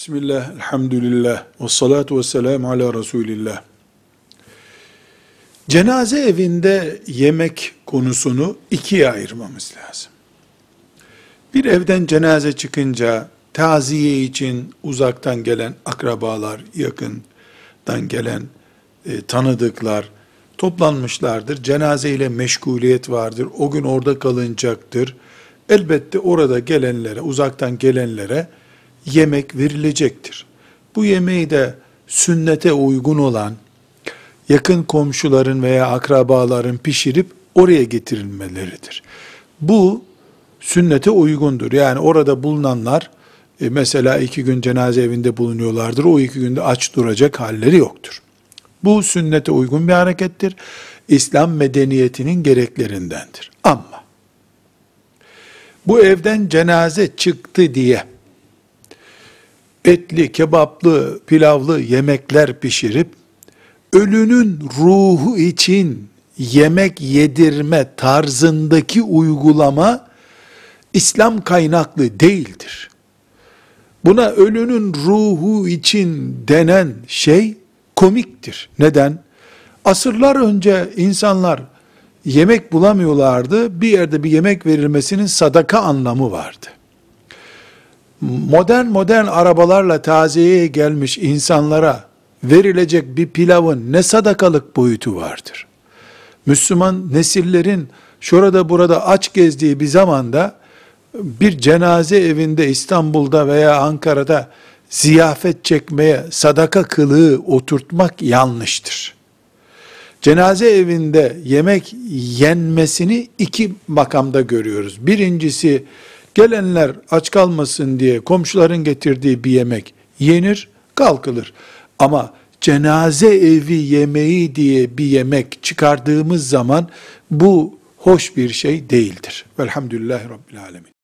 Bismillah, elhamdülillah, ve salatu ve selamu ala Resulillah. Cenaze evinde yemek konusunu ikiye ayırmamız lazım. Bir evden cenaze çıkınca taziye için uzaktan gelen akrabalar, yakından gelen e, tanıdıklar toplanmışlardır. Cenaze ile meşguliyet vardır. O gün orada kalınacaktır. Elbette orada gelenlere, uzaktan gelenlere yemek verilecektir. Bu yemeği de sünnete uygun olan yakın komşuların veya akrabaların pişirip oraya getirilmeleridir. Bu sünnete uygundur. Yani orada bulunanlar e, mesela iki gün cenaze evinde bulunuyorlardır. O iki günde aç duracak halleri yoktur. Bu sünnete uygun bir harekettir. İslam medeniyetinin gereklerindendir. Ama bu evden cenaze çıktı diye etli, kebaplı, pilavlı yemekler pişirip ölünün ruhu için yemek yedirme tarzındaki uygulama İslam kaynaklı değildir. Buna ölünün ruhu için denen şey komiktir. Neden? Asırlar önce insanlar yemek bulamıyorlardı. Bir yerde bir yemek verilmesinin sadaka anlamı vardı modern modern arabalarla taziyeye gelmiş insanlara verilecek bir pilavın ne sadakalık boyutu vardır. Müslüman nesillerin şurada burada aç gezdiği bir zamanda bir cenaze evinde İstanbul'da veya Ankara'da ziyafet çekmeye sadaka kılığı oturtmak yanlıştır. Cenaze evinde yemek yenmesini iki makamda görüyoruz. Birincisi Gelenler aç kalmasın diye komşuların getirdiği bir yemek yenir, kalkılır. Ama cenaze evi yemeği diye bir yemek çıkardığımız zaman bu hoş bir şey değildir. Velhamdülillahi Rabbil Alemin.